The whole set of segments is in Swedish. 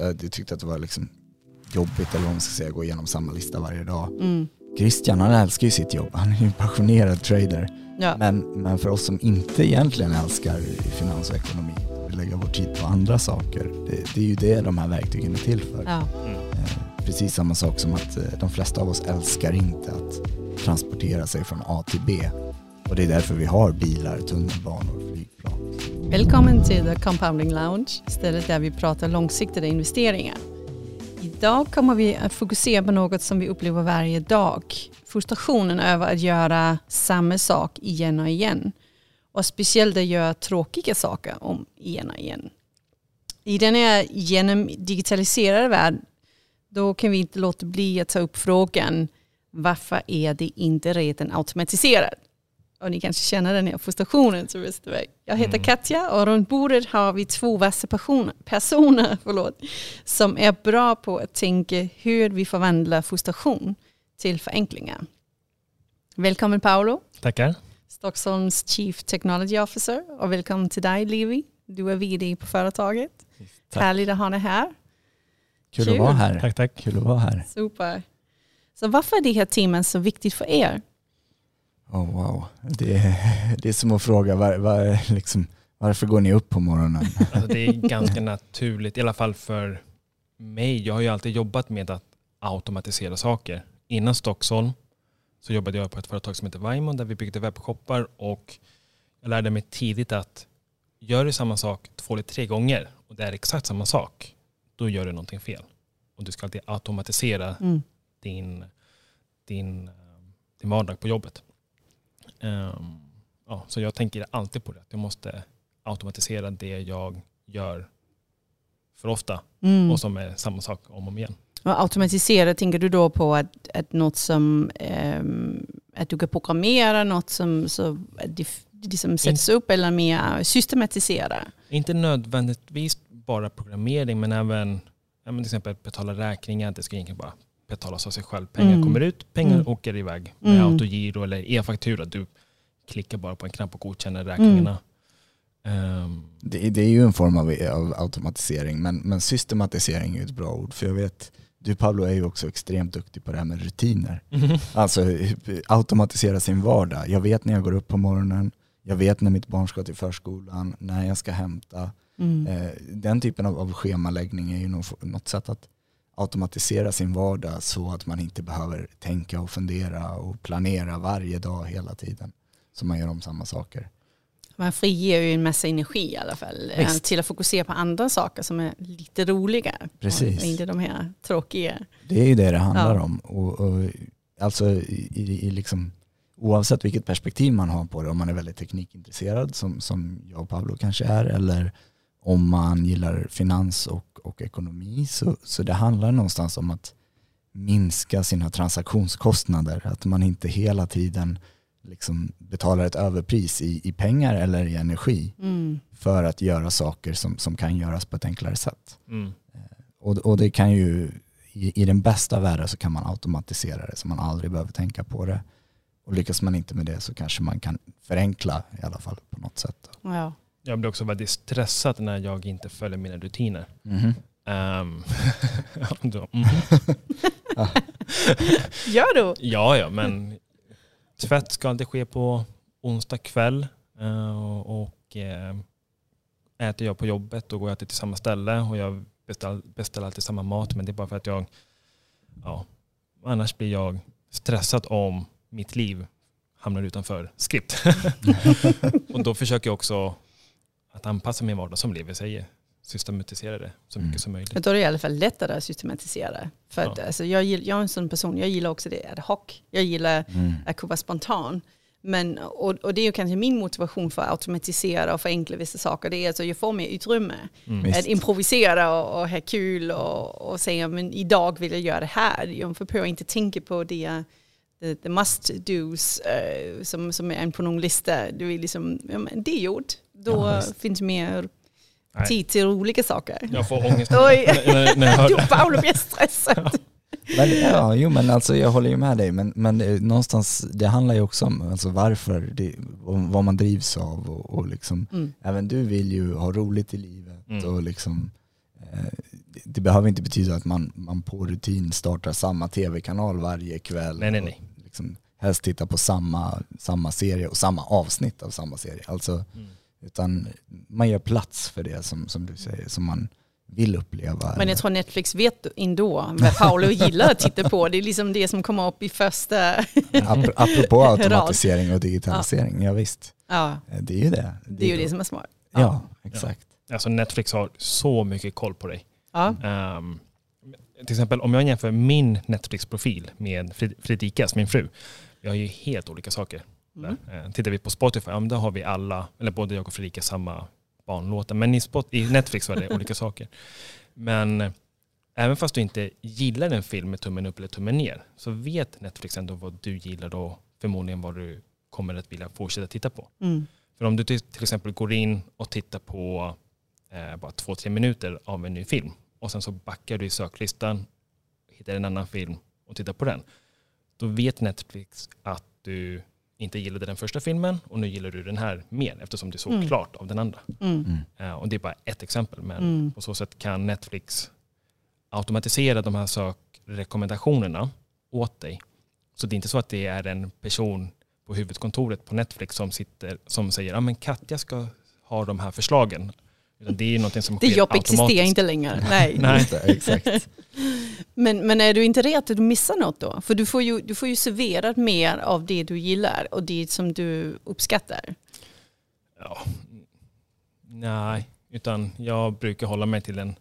Eh, Du tyckte att det var liksom jobbigt eller vad man ska säga, gå igenom samma lista varje dag. Mm. Christian han älskar ju sitt jobb, han är ju en passionerad trader. Ja. Men, men för oss som inte egentligen älskar finans och ekonomi, vill lägga vår tid på andra saker, det, det är ju det de här verktygen är till för. Ja. Eh, Precis samma sak som att eh, de flesta av oss älskar inte att transportera sig från A till B. Och det är därför vi har bilar, tunnelbanor. Välkommen till The Compounding Lounge, stället där vi pratar långsiktiga investeringar. Idag kommer vi att fokusera på något som vi upplever varje dag. Frustrationen över att göra samma sak igen och igen. Och speciellt att göra tråkiga saker om igen och igen. I den här genom digitaliserade värld, då kan vi inte låta bli att ta upp frågan varför är det inte redan automatiserat? Och ni kanske känner den här frustrationen till Västerberg. Jag heter Katja och runt bordet har vi två vassa personer, personer förlåt, som är bra på att tänka hur vi förvandlar frustration till förenklingar. Välkommen Paolo, Tackar. Stockholms Chief Technology Officer och välkommen till dig Levi. Du är vd på företaget. Tack. Härligt att ha dig här. Kul, Kul. att vara här. Tack, tack. Kul att vara här. Super. Så varför är det här temat så viktigt för er? Oh, wow. det, är, det är som att fråga var, var, liksom, varför går ni upp på morgonen? Alltså det är ganska naturligt, i alla fall för mig. Jag har ju alltid jobbat med att automatisera saker. Innan Stockholm så jobbade jag på ett företag som heter Vaimon där vi byggde webbshoppar och jag lärde mig tidigt att gör du samma sak två eller tre gånger och det är exakt samma sak, då gör du någonting fel. Och du ska alltid automatisera Mm. din, din, eh, din vardag på jobbet. Ehm, ja, så jag tänker alltid på det. Jag måste automatisera det jag gör för ofta Mm. och som är samma sak om och om igen. Och automatisera, tänker du då på att, att något som, ehm, att du kan programmera något som, så att det, det som sätts upp eller mer systematisera? Inte nödvändigtvis bara programmering men även ja, men till exempel betala räkningar. Det ska egentligen bara betalas av sig själv. Pengar Mm. kommer ut, pengar Mm. åker iväg med Mm. autogiro eller e-faktura. Du klickar bara på en knapp och godkänner räkningarna. Ehm, Det, det är ju en form av, av automatisering, men, men systematisering är ett bra ord. För jag vet, du Pablo är ju också extremt duktig på det här med rutiner. Alltså automatisera sin vardag. Jag vet när jag går upp på morgonen, jag vet när mitt barn ska till förskolan, när jag ska hämta. Mm. Eh, Den typen av, av schemaläggning är ju nog något sätt att automatisera sin vardag så att man inte behöver tänka och fundera och planera varje dag hela tiden. Så man gör om samma saker. Man friger ju en massa energi i alla fall eh, Visst. till att fokusera på andra saker som är lite roliga. Precis. Och inte de här tråkiga. Det är ju det det handlar Ja. om. Och, och, alltså i, i, i liksom, oavsett vilket perspektiv man har på det, om man är väldigt teknikintresserad som, som jag och Pablo kanske är, eller om man gillar finans och, och ekonomi, så, så det handlar någonstans om att minska sina transaktionskostnader. Att man inte hela tiden liksom betalar ett överpris i, i pengar eller i energi Mm. för att göra saker som, som kan göras på ett enklare sätt. mm. Och, och det kan ju, i, i den bästa världen så kan man automatisera det så man aldrig behöver tänka på det. Och lyckas man inte med det så kanske man kan förenkla i alla fall på något sätt. Ja. Jag blir också väldigt stressad när jag inte följer mina rutiner. Mhm. Ehm, ja, då, mhm. Gör du? ja, ja, men tvätt ska alltid ske på onsdag kväll. Eh, och eh, äter jag på jobbet då går jag till samma ställe och jag beställer, beställer alltid samma mat. Men det är bara för att jag, ja, annars blir jag stressad om mitt liv hamnar utanför skript. och då försöker jag också att anpassa min vardag som Levi säger. Systematisera det så mycket Mm. som möjligt. Men Då är det i alla fall lättare att systematisera. För att, Ja. alltså, jag, gill- jag är en sån person, jag gillar också det ad hoc. Jag gillar Mm. att kunna vara spontan. Men, och, och det är ju kanske min motivation för att automatisera och förenkla vissa saker. Det är att jag får mer utrymme. Mm. Att improvisera och, och ha kul och, och säga men idag vill jag göra det här. Jag behöver inte tänka på det the, the must do's eh, som, som är en på någon lista. Du är liksom, ja, men det är gjort. Då Ja, finns mer Nej. tid till olika saker. Jag får ångest Oj. när, när, jag hör Du det. Paolo blir stressad. Men, ja, jo, men alltså, jag håller ju med dig, men, men det, någonstans, det handlar ju också om alltså, varför, det, om, vad man drivs av och, och liksom, Mm. även du vill ju ha roligt i livet Mm. och liksom, eh, eh, det, det behöver inte betyda att man, man på rutin startar samma tv-kanal varje kväll. Nej, nej, nej. Och liksom helst tittar på samma, samma serie och samma avsnitt av samma serie. Alltså, Mm. Utan man gör plats för det som, som du säger, som man vill uppleva. Men jag tror Netflix vet ändå vad Paolo gillar att titta på. Det är liksom det som kommer upp i första... Ap- Apropå automatisering och digitalisering, ja. visst. Ja, Det är ju det. det är ju det som är smart. Ja, exakt. Alltså Netflix har så mycket koll på dig. Ja. Ehm, till exempel om jag jämför min Netflix-profil med Fred- Fredrikas, min fru. Vi har ju helt olika saker. Mm. Eh, Tittar vi på Spotify, ja, då har vi alla, eller både jag och Fredrika samma barnlåtar. Men i, Spot, i Netflix var det olika saker. Men eh, även fast du inte gillar en film med tummen upp eller tummen ner så vet Netflix ändå vad du gillar och förmodligen vad du kommer att vilja fortsätta titta på. Mm. För om du till till exempel går in och tittar på eh, bara två, tre minuter av en ny film och sen så backar du i söklistan, hittar en annan film och tittar på den. Då vet Netflix att du inte gillade den första filmen och nu gillar du den här mer eftersom du såg Mm. klart av den andra. Mm. Eh, och det är bara ett exempel men Mm. på så sätt kan Netflix automatisera de här sökrekommendationerna åt dig. Så det är inte så att det är en person på huvudkontoret på Netflix som, sitter, som säger att ah, men Katja ska ha de här förslagen. Utan det är något som Det sker jobb existerar inte längre. Nej. Nej. Just det, exakt. Men, men är du inte rädd att du missar något då? För du får, ju, du får ju serverat mer av det du gillar och det som du uppskattar. Ja. Nej, utan jag brukar hålla mig till den,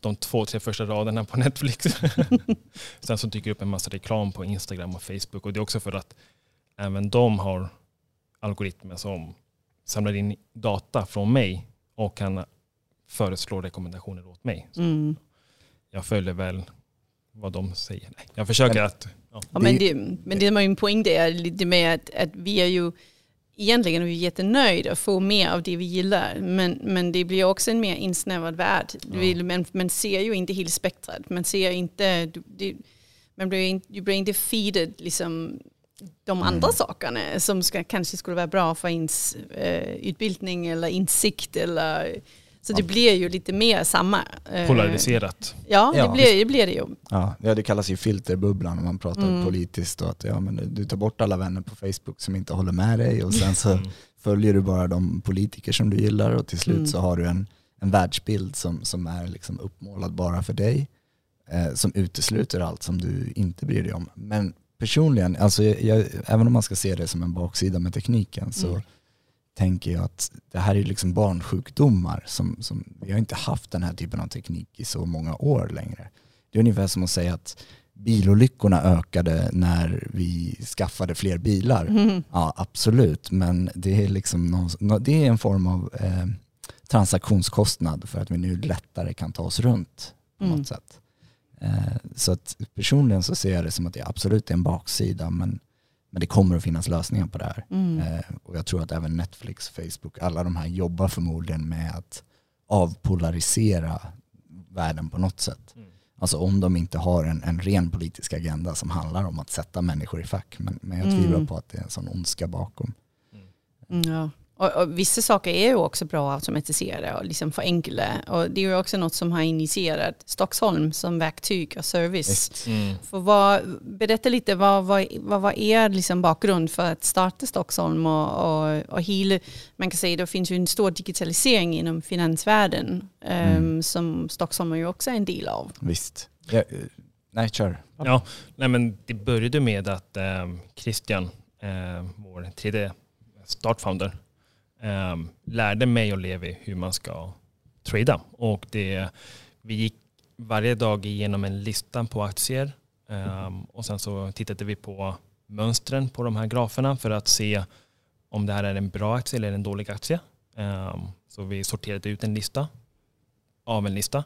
de två, tre första raderna på Netflix. Sen så dyker det upp en massa reklam på Instagram och Facebook och det är också för att även de har algoritmer som samlar in data från mig och kan föreslå rekommendationer åt mig. Så Mm. jag följer väl vad de säger. Nej, jag försöker Men- att... Ja. Ja, men, det, men det som är min poäng det är lite med att, att vi är ju egentligen är vi jättenöjda att få mer av det vi gillar. Men, men det blir också en mer insnävad värld. Vill, man, man ser ju inte hela spektrat. Man ser inte, du, det, man blir, in- du blir inte feeded liksom de andra sakerna som ska, kanske skulle vara bra för ens eh, utbildning eller insikt. Eller, så det blir ju lite mer samma. eh, Polariserat. Ja, Ja, det, blir, det blir det ju. Ja, ja, det kallas ju filterbubblan om man pratar Mm. politiskt. Och att, ja, men du tar bort alla vänner på Facebook som inte håller med dig och sen så Mm. följer du bara de politiker som du gillar och till slut Mm. så har du en, en världsbild som, som är liksom uppmålad bara för dig. Eh, som utesluter allt som du inte bryr dig om. Men personligen, alltså jag, jag, även om man ska se det som en baksida med tekniken så Mm. tänker jag att det här är liksom barnsjukdomar. Som, som, vi har inte haft den här typen av teknik i så många år längre. Det är ungefär som att säga att bilolyckorna ökade när vi skaffade fler bilar. Mm. Ja, absolut, men det är, liksom någon, nå- det är en form av eh, transaktionskostnad för att vi nu lättare kan ta oss runt på Mm. något sätt. Eh, så att personligen så ser jag det som att det absolut är en baksida, men, men det kommer att finnas lösningar på det här. Mm. Eh, och jag tror att även Netflix, Facebook, alla de här jobbar förmodligen med att avpolarisera världen på något sätt. Mm. Alltså om de inte har en, en ren politisk agenda som handlar om att sätta människor i fack. Men, men jag tvivlar Mm. på att det är en sån ondska bakom. Mm, Ja. Och, och vissa saker är ju också bra automatiserade och liksom förenkla. Och det är ju också något som har initierat Stockholm som verktyg och service. Mm. För vad, berätta lite, vad, vad, vad var er liksom bakgrund för att starta Stockholm och, och, och hela, man kan säga det finns ju en stor digitalisering inom finansvärlden Mm. som Stockholm är ju också en del av. Visst. Ja, eh, nej, kör. Ja, nej men det började med att eh, Christian, eh, vår tredje startfounder, um, lärde mig och Levi hur man ska trada. Och det, vi gick varje dag igenom en lista på aktier um, och sen så tittade vi på mönstren på de här graferna för att se om det här är en bra aktie eller en dålig aktie. Um, så vi sorterade ut en lista av en lista.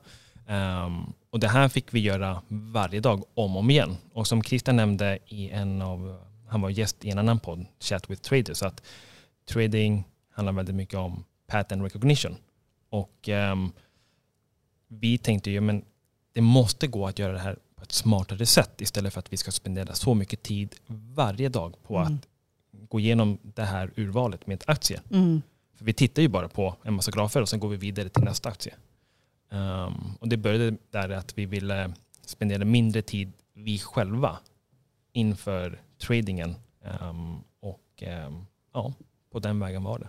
Um, och det här fick vi göra varje dag om och om igen. Och som Christian nämnde i en av, han var gäst i en annan podd, Chat with Traders, att trading handlar väldigt mycket om pattern recognition. Och ehm, vi tänkte ju, men det måste gå att göra det här på ett smartare sätt istället för att vi ska spendera så mycket tid varje dag på Mm. att gå igenom det här urvalet med aktier. Mm. För vi tittar ju bara på en massa grafer och sen går vi vidare till nästa aktie. Um, och det började där att vi ville spendera mindre tid vi själva inför tradingen. Um, och um, ja, på den vägen var det.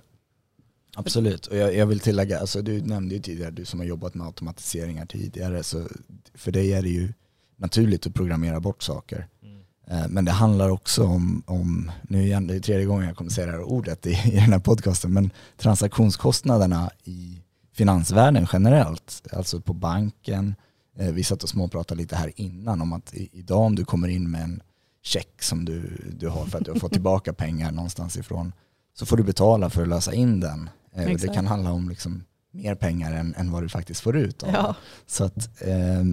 Absolut, och jag, jag, vill tillägga, alltså du nämnde ju tidigare, du som har jobbat med automatiseringar tidigare, så för dig är det ju naturligt att programmera bort saker. Mm. Eh, men det handlar också om, om, nu igen, det är tredje gången jag kommer säga det här ordet i, i den här podcasten, men transaktionskostnaderna i finansvärlden generellt, alltså på banken, eh, vi satt och småpratade lite här innan om att idag om du kommer in med en check som du, du har för att du har fått tillbaka pengar någonstans ifrån, så får du betala för att lösa in den. Eh, det kan handla om liksom mer pengar än, än vad du faktiskt får ut. Av. Ja. Så att eh,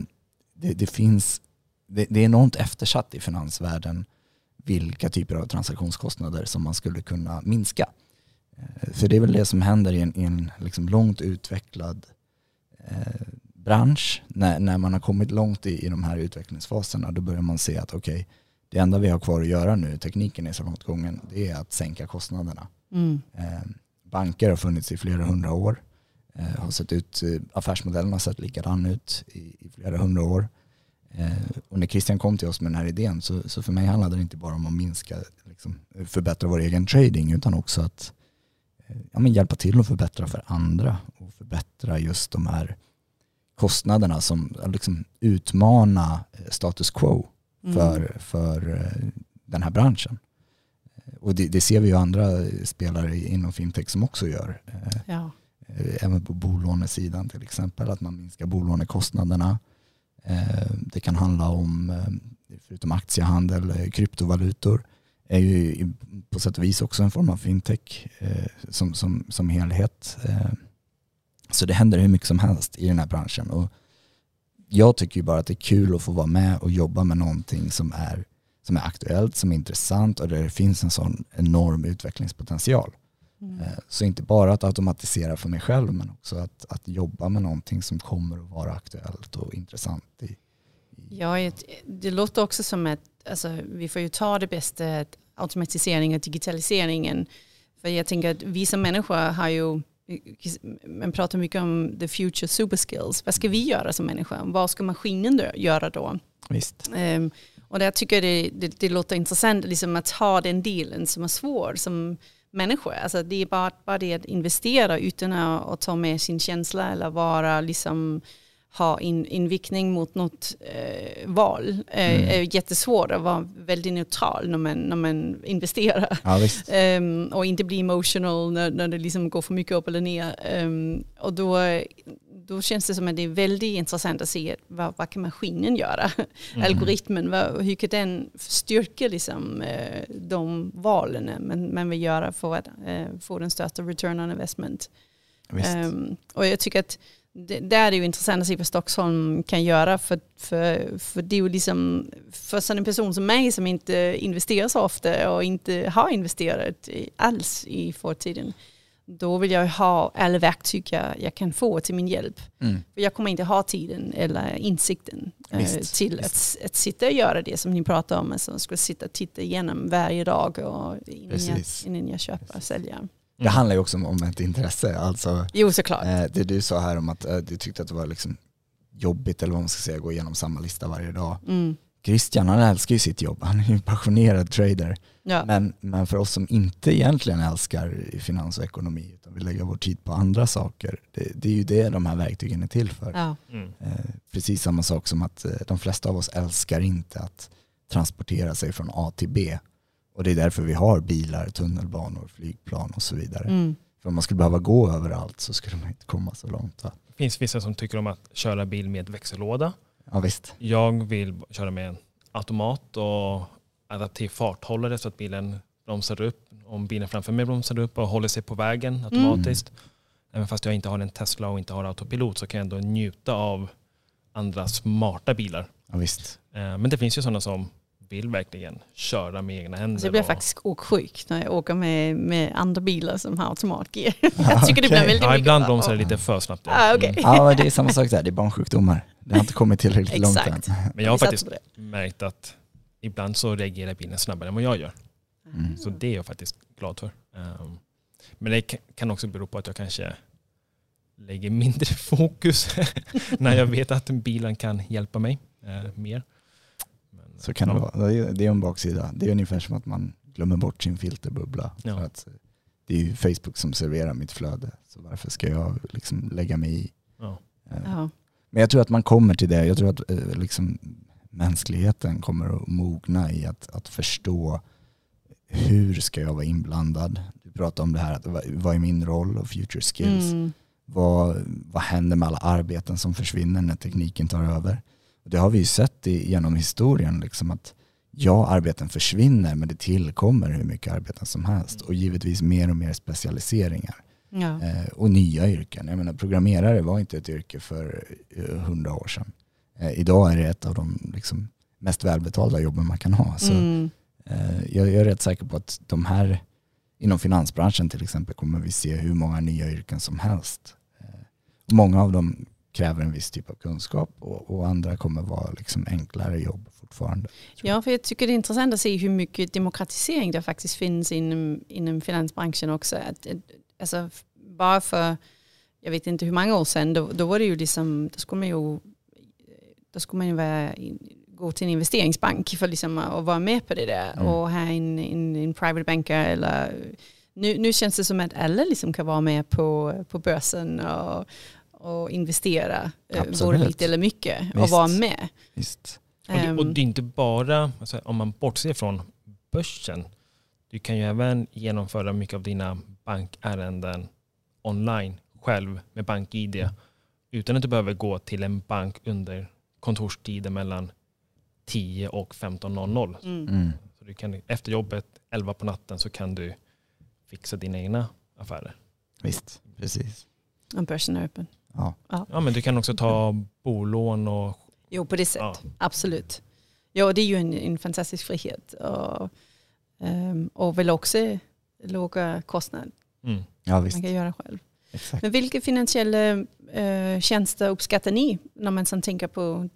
det, det, finns, det, det, är enormt eftersatt i finansvärlden vilka typer av transaktionskostnader som man skulle kunna minska. Eh, för det är väl det som händer i en, i en liksom långt utvecklad eh, bransch. När, när man har kommit långt i, i de här utvecklingsfaserna då börjar man se att okej, okay, det enda vi har kvar att göra nu, tekniken är så långt gången, det är att sänka kostnaderna. Mm. Eh, banker har funnits i flera hundra år. Eh, har sett ut, eh, affärsmodellen har sett likadan ut i, i flera hundra år. Eh, och när Christian kom till oss med den här idén så, så för mig handlade det inte bara om att minska, liksom, förbättra vår egen trading utan också att ja, men hjälpa till att förbättra för andra och förbättra just de här kostnaderna som liksom utmana status quo för, mm. för den här branschen. Och det, det, ser vi ju andra spelare inom fintech som också gör. Ja. Eh, även på bolånesidan till exempel, att man minskar bolånekostnaderna. Eh, det kan handla om, eh, förutom aktiehandel, kryptovalutor är ju på sätt och vis också en form av fintech som, som, som helhet. Så det händer hur mycket som helst i den här branschen. Och jag tycker ju bara att det är kul att få vara med och jobba med någonting som är, som är aktuellt, som är intressant och där det finns en sån enorm utvecklingspotential. Mm. Eh, så inte bara att automatisera för mig själv men också att, att jobba med någonting som kommer att vara aktuellt och intressant. I, i ja, det låter också som att alltså, vi får ju ta det bästa, automatiseringen och digitaliseringen. För jag tänker att vi som människor har ju, man pratar mycket om the future super skills. Vad ska vi göra som människa? Vad ska maskinen göra då? Visst. Um, och där tycker jag det, det, det låter intressant liksom att ha den delen som är svår. Som, människor. Alltså det är bara, bara det att investera utan att, att ta med sin känsla eller vara liksom ha in, inviktning mot något eh, val eh, mm. är jättesvårt att vara väldigt neutral när man, när man investerar. Ja, um, och inte bli emotional när, när det liksom går för mycket upp eller ner. Um, och då, då känns det som att det är väldigt intressant att se vad, vad kan maskinen göra? Mm. Algoritmen, vad, hur kan den styrka liksom, eh, de valen man, man vill göra för att eh, få den största return on investment. Um, och jag tycker att det, där är det ju intressant att se vad Stockholm kan göra. För, för, för det är ju liksom, för en person som mig som inte investerar så ofta och inte har investerat alls i förtiden då vill jag ha alla verktyg jag, jag kan få till min hjälp. Mm. För jag kommer inte ha tiden eller insikten eh, visst, till visst. Att, att sitta och göra det som ni pratar om. Alltså, jag ska sitta och titta igenom varje dag och innan, jag, innan jag köper och säljer. Mm. Det handlar ju också om, ett intresse. Alltså, jo såklart. Eh, det du sa här om att eh, du tyckte att det var liksom jobbigt eller vad man ska säga, gå igenom samma lista varje dag. Mm. Christian han älskar ju sitt jobb, han är ju en passionerad trader. Ja. Men, men för oss som inte egentligen älskar finans och ekonomi utan vill lägga vår tid på andra saker, det, det är ju det de här verktygen är till för. Ja. Mm. Eh, precis samma sak som att eh, de flesta av oss älskar inte att transportera sig från A till B. Och det är därför vi har bilar, tunnelbanor, flygplan och så vidare. Mm. För om man skulle behöva gå överallt så skulle man inte komma så långt. Va? Det finns vissa som tycker om att köra bil med växellåda. Ja, visst. Jag vill köra med en automat och adaptiv farthållare så att bilen bromsar upp. Om bilen framför mig bromsar upp och håller sig på vägen automatiskt. Mm. Även fast jag inte har en Tesla och inte har autopilot så kan jag ändå njuta av andra smarta bilar. Ja, visst. Eh, men det finns ju sådana som vill verkligen köra med egna händer. Alltså jag blir och... faktiskt åksjuk när jag åker med, med andra bilar som har automatgir. jag tycker det blir väldigt ja, Ibland bromsar det lite för snabbt. Ah, okay. mm. Ja, det är samma sak där, det är barnsjukdomar. Det har inte kommit tillräckligt långt än. Men jag har faktiskt märkt att ibland så reagerar bilen snabbare än vad jag gör. Mm. Så det är jag faktiskt glad för. Um, men det kan också bero på att jag kanske lägger mindre fokus när jag vet att bilen kan hjälpa mig eh, mer. Så kan ja. det vara. Det är en baksida. Det är ungefär som att man glömmer bort sin filterbubbla. Ja. För att det är ju Facebook som serverar mitt flöde. Så varför ska jag liksom lägga mig i? Ja. Eh, men jag tror att man kommer till det. Jag tror att eh, liksom, mänskligheten kommer att mogna i att, att förstå hur ska jag vara inblandad? Du pratar om det här, att vad är min roll och future skills? Mm. Vad, vad händer med alla arbeten som försvinner när tekniken tar över? Det har vi ju sett i, genom historien, liksom att ja, arbeten försvinner men det tillkommer hur mycket arbeten som helst och givetvis mer och mer specialiseringar. Ja. Eh, och nya yrken. Jag menar, programmerare var inte ett yrke för eh, hundra år sedan. Eh, idag är det ett av de liksom, mest välbetalda jobben man kan ha. Så, mm. eh, jag, jag är rätt säker på att de här, inom finansbranschen till exempel, kommer vi se hur många nya yrken som helst. Eh, många av dem kräver en viss typ av kunskap och, och andra kommer vara liksom enklare jobb fortfarande. Ja, för jag tycker det är intressant att se hur mycket demokratisering det faktiskt finns inom, inom finansbranschen också. Att, alltså, bara för, jag vet inte hur många år sedan, då, då var det ju liksom, då skulle man ju, då skulle man ju vara, gå till en investeringsbank för liksom att vara med på det där mm. och ha en, en, en private banker eller nu, nu känns det som att alla liksom kan vara med på, på börsen och, och investera, eh, Absolut. både lite eller mycket Visst. och vara med. Visst. Och, det, och det är inte bara, alltså, om man bortser från börsen, du kan ju även genomföra mycket av dina bankärenden online själv med BankID utan att du behöver gå till en bank under kontorstider mellan 10 och 15.00. Mm. mm. Så du kan, efter jobbet 11 på natten så kan du fixa dina egna affärer. Visst, precis. Och börsen är öppen. Ja. ja. men du kan också ta bolån och... Jo, på det sättet. Ja. Absolut. Ja, det är ju en, en fantastisk frihet. Och, um, och väl också låga kostnader. Mm. Ja, visst. Man kan göra själv. Exakt. Men vilka finansiella uh, tjänster uppskattar ni när man sen tänker på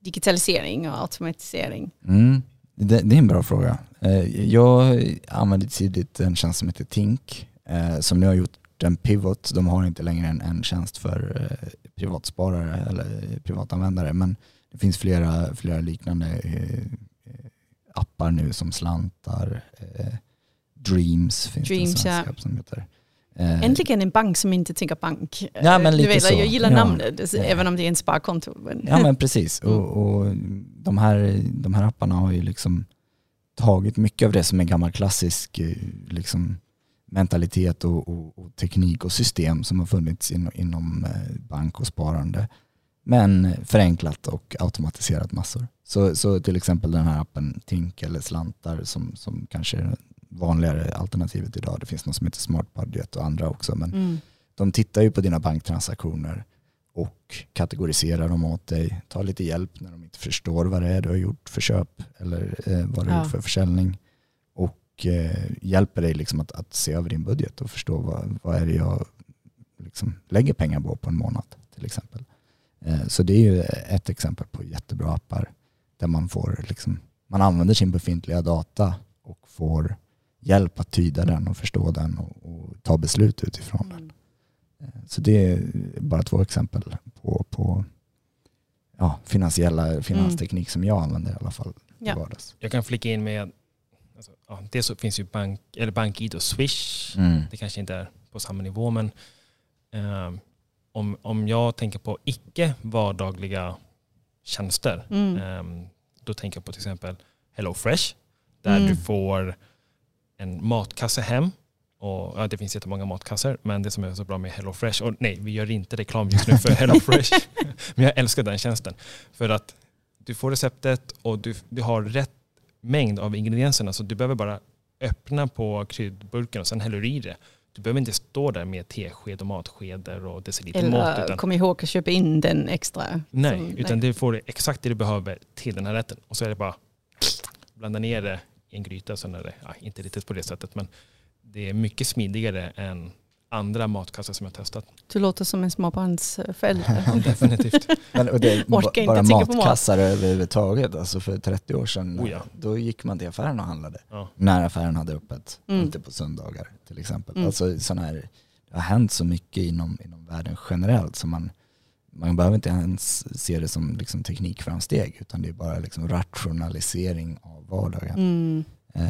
digitalisering och automatisering? Mm. Det, det, är en bra fråga. Uh, jag använde tidigt en tjänst som heter Tink uh, som nu har gjort en pivot. De har inte längre en, en tjänst för eh, privatsparare eller privatanvändare men det finns flera, flera liknande eh, appar nu som slantar. Eh, Dreams finns Dreams, det ja. som heter. Äntligen en bank som inte tänker bank. Ja, men lite vet, så. Jag gillar ja. namnet, ja. även om det är en sparkonto. Men. Ja men precis. Mm. Och, och, de, här, de här apparna har ju liksom tagit mycket av det som är gammal klassisk liksom, mentalitet och, och, och, teknik och system som har funnits in, inom eh, bank och sparande. Men förenklat och automatiserat massor. Så, så till exempel den här appen Tink eller Slantar som, som kanske är vanligare alternativet idag. Det finns något som heter Smart Budget och andra också. Men mm. de tittar ju på dina banktransaktioner och kategoriserar dem åt dig. Tar lite hjälp när de inte förstår vad det är du har gjort för köp eller eh, vad du har ja. gjort för försäljning och eh, hjälper dig liksom att, att, se över din budget och förstå vad, vad är det jag liksom lägger pengar på på en månad till exempel. Eh, så det är ju ett exempel på jättebra appar där man får liksom, man använder sin befintliga data och får hjälp att tyda den och förstå den och, och ta beslut utifrån mm. den. Eh, så det är bara två exempel på, på ja, finansiella finansteknik mm. som jag använder i alla fall ja. vardags. Jag kan flika in med Alltså, ja, dels så finns ju bank, eller BankID och Swish. Mm. Det kanske inte är på samma nivå men eh, om, om jag tänker på icke vardagliga tjänster mm. eh, då tänker jag på till exempel HelloFresh där mm. du får en matkasse hem och, ja, det finns jättemånga matkassar, men det som är så bra med HelloFresh, och nej, vi gör inte reklam just nu för HelloFresh, men jag älskar den tjänsten. För att du får receptet och du, du har rätt mängd av ingredienserna. Så du behöver bara öppna på kryddburken och sen häller du i det. Du behöver inte stå där med tesked och matskedar och deciliter Eller, mat. Eller kom ihåg att köpa in den extra. Nej, som, utan nej. du får exakt det du behöver till den här rätten. Och så är det bara blanda ner det i en gryta. Så när det, ja, inte riktigt på det sättet men det är mycket smidigare än andra matkassar som jag testat. Du låter som en småbarnsförälder. Definitivt. Men, och det, Orkar bara inte matkassar mat. överhuvudtaget. Alltså för 30 år sedan, oh ja. då gick man till affären och handlade. Ja. När affären hade öppet, mm. inte på söndagar till exempel. Mm. Alltså sådana här det har hänt så mycket inom, inom världen generellt så man, man behöver inte ens se det som liksom teknikframsteg utan det är bara liksom rationalisering av vardagen. Mm. Eh,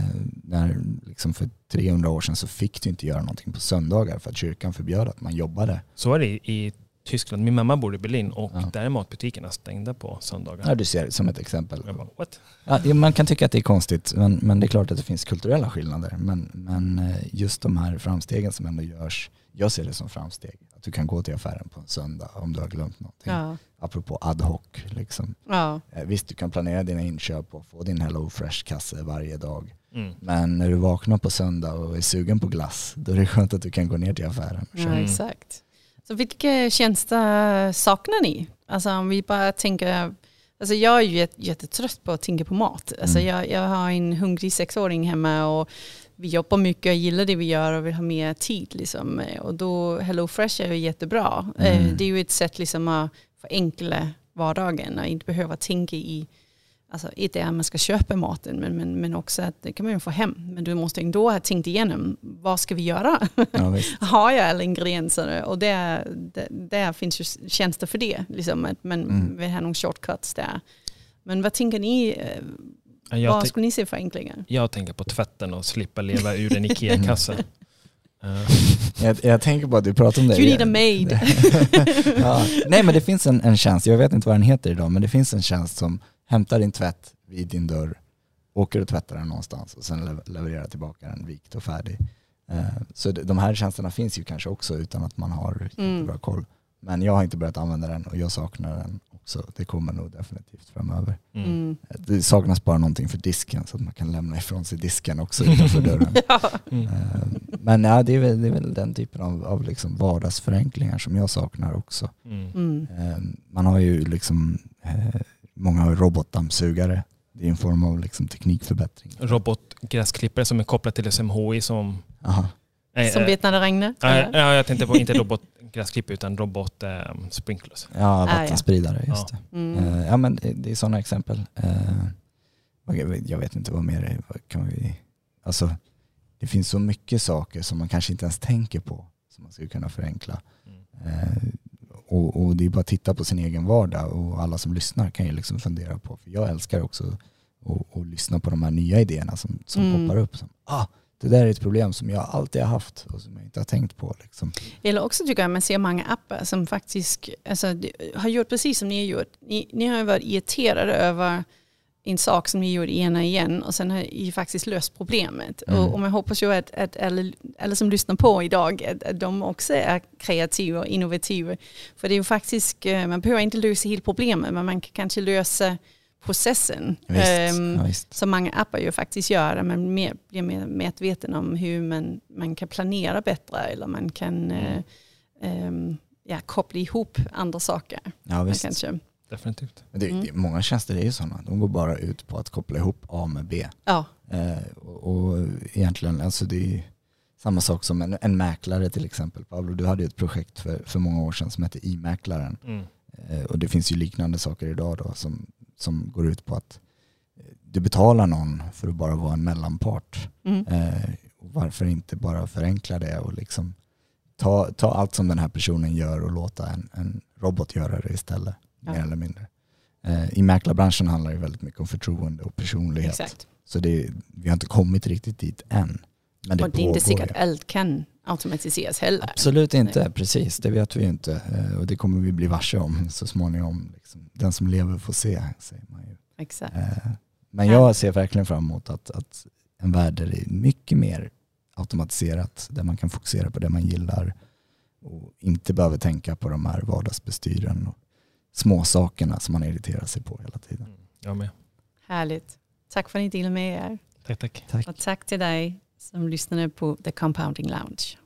när liksom för 300 år sedan så fick du inte göra någonting på söndagar för att kyrkan förbjöd att man jobbade. Så är det i, Tyskland. Min mamma bor i Berlin och Ja. där är matbutikerna stängda på söndagar. Ja, du ser som ett exempel. Bara? Ja, det- man kan tycka att det är konstigt men, men det är klart att det finns kulturella skillnader. Men, men eh, just de här framstegen som ändå görs, jag ser det som framsteg. Att du kan gå till affären på en söndag om du har glömt någonting. Ja. Apropå ad hoc. Liksom. Ja. Eh, Visst, du kan planera dina inköp och få din Hello Fresh-kasse varje dag. Mm. Men när du vaknar på söndag och är sugen på glass, då är det skönt att du kan gå ner till affären. ja, exakt. Så vilka tjänster saknar ni? Alltså om vi bara tänker, alltså jag är ju jätte- jättetrött på att tänka på mat. Alltså Mm. jag, jag har en hungrig sexåring hemma och vi jobbar mycket och gillar det vi gör och vill ha mer tid. Liksom. Och då Hello Fresh är ju jättebra. Eh, Mm. Det är ju ett sätt liksom att förenkla vardagen och inte behöva tänka i Alltså ett är att man ska köpa maten men, men, men också att det kan man ju få hem. Men du måste ändå ha tänkt igenom vad ska vi göra? Ja, har jag alla ingredienser och där, där, där finns ju tjänster för det. Liksom, att man Mm. vill ha någon shortcuts där. Men vad tänker ni, eh, Jag, vad skulle ni se förenklingar? jag tänker på tvätten och slippa leva ur en IKEA-kasse. Eh, Jag, jag tänker på att du pratar om det. You need a maid. ja. Nej men det finns en, en tjänst, jag vet inte vad den heter idag, men det finns en tjänst som hämtar din tvätt vid din dörr, åker och tvättar den någonstans och sen lev- levererar tillbaka den vikt och färdig. Eh, Så de- här tjänsterna finns ju kanske också utan att man har Mm. jättebra koll. Men jag har inte börjat använda den och jag saknar den också. Det kommer nog definitivt framöver. mm. Mm. Det saknas bara någonting för disken så att man kan lämna ifrån sig disken också utanför dörren. Ja. Mm. Eh, Men ja, det, är väl, det är väl den typen av, av liksom vardagsförenklingar som jag saknar också. Mm. Mm. Eh, Man har ju liksom, eh, många har robotdammsugare. Det är en form av liksom teknikförbättring. Robotgräsklippare som är kopplad till SMHI som... Aha. Nej, Som eh, vet när det regnar? Ja, jag tänkte på inte robotgräsklippare utan robotsprinklers. Ja, ja. vattenspridare, just Ja. det. Mm. Eh, Ja men det, är sådana exempel. Eh, jag vet- inte vad mer kan vi... Alltså, det finns så mycket saker som man kanske inte ens tänker på som man skulle kunna förenkla. Mm. Eh, och, och det är bara att titta på sin egen vardag och alla som lyssnar kan ju liksom fundera på, för jag älskar också att, att lyssna på de här nya idéerna som, som Mm. poppar upp. Som, ah, det där är ett problem som jag alltid har haft och som jag inte har tänkt på. Liksom. Eller också tycker jag man ser många appar som faktiskt alltså, har gjort precis som ni har gjort. Ni, ni har varit irriterade över en sak som ni gjorde och igen och sen har ni faktiskt löst problemet. Mm. Och, och man hoppas ju att, att alla, alla som lyssnar på idag, att, att de också är kreativa och innovativa. För det är ju faktiskt, eh, man behöver inte lösa hela problemet men man kan kanske lösa processen. Visst, Ehm, ja, visst. som många appar ju faktiskt gör, man mer, blir mer medveten om hur man, man kan planera bättre eller man kan eh, ehm, ja, koppla ihop andra saker. Ja, visst. Kanske. Definitivt. Det, Mm. det, många tjänster är ju sådana. De går bara ut på att koppla ihop A med B. Ja, Eh, och, och egentligen, alltså det är samma sak som en, en mäklare till exempel. Pablo, du hade ju ett projekt för, för många år sedan som hette i-mäklaren. Mm. Eh, och det finns ju liknande saker idag då som, som går ut på att eh, du betalar någon för att bara vara en mellanpart. mm. Eh, varför inte bara förenkla det och liksom ta, ta allt som den här personen gör och låta en, en robot göra det istället. Ja. Mer eller mindre. Eh, I mäklarbranschen handlar det väldigt mycket om förtroende och personlighet. exakt. Så det, vi har inte kommit riktigt dit än. Men det och det är inte säkert att allt kan automatiseras heller. Absolut inte, Nej. precis. Det vet vi inte. Eh, Och det kommer vi bli varse om så småningom. Liksom. Den som lever får se, säger man ju. Exakt. Eh, Men jag ser verkligen fram emot att, att en värld där det är mycket mer automatiserat, där man kan fokusera på det man gillar och inte behöver tänka på de här vardagsbestyren och små sakerna som man irriterar sig på hela tiden. Mm. Jag med. Härligt. Tack för att ni delade med er. Tack, tack. Tack. Och tack till dig som lyssnade på The Compounding Lounge.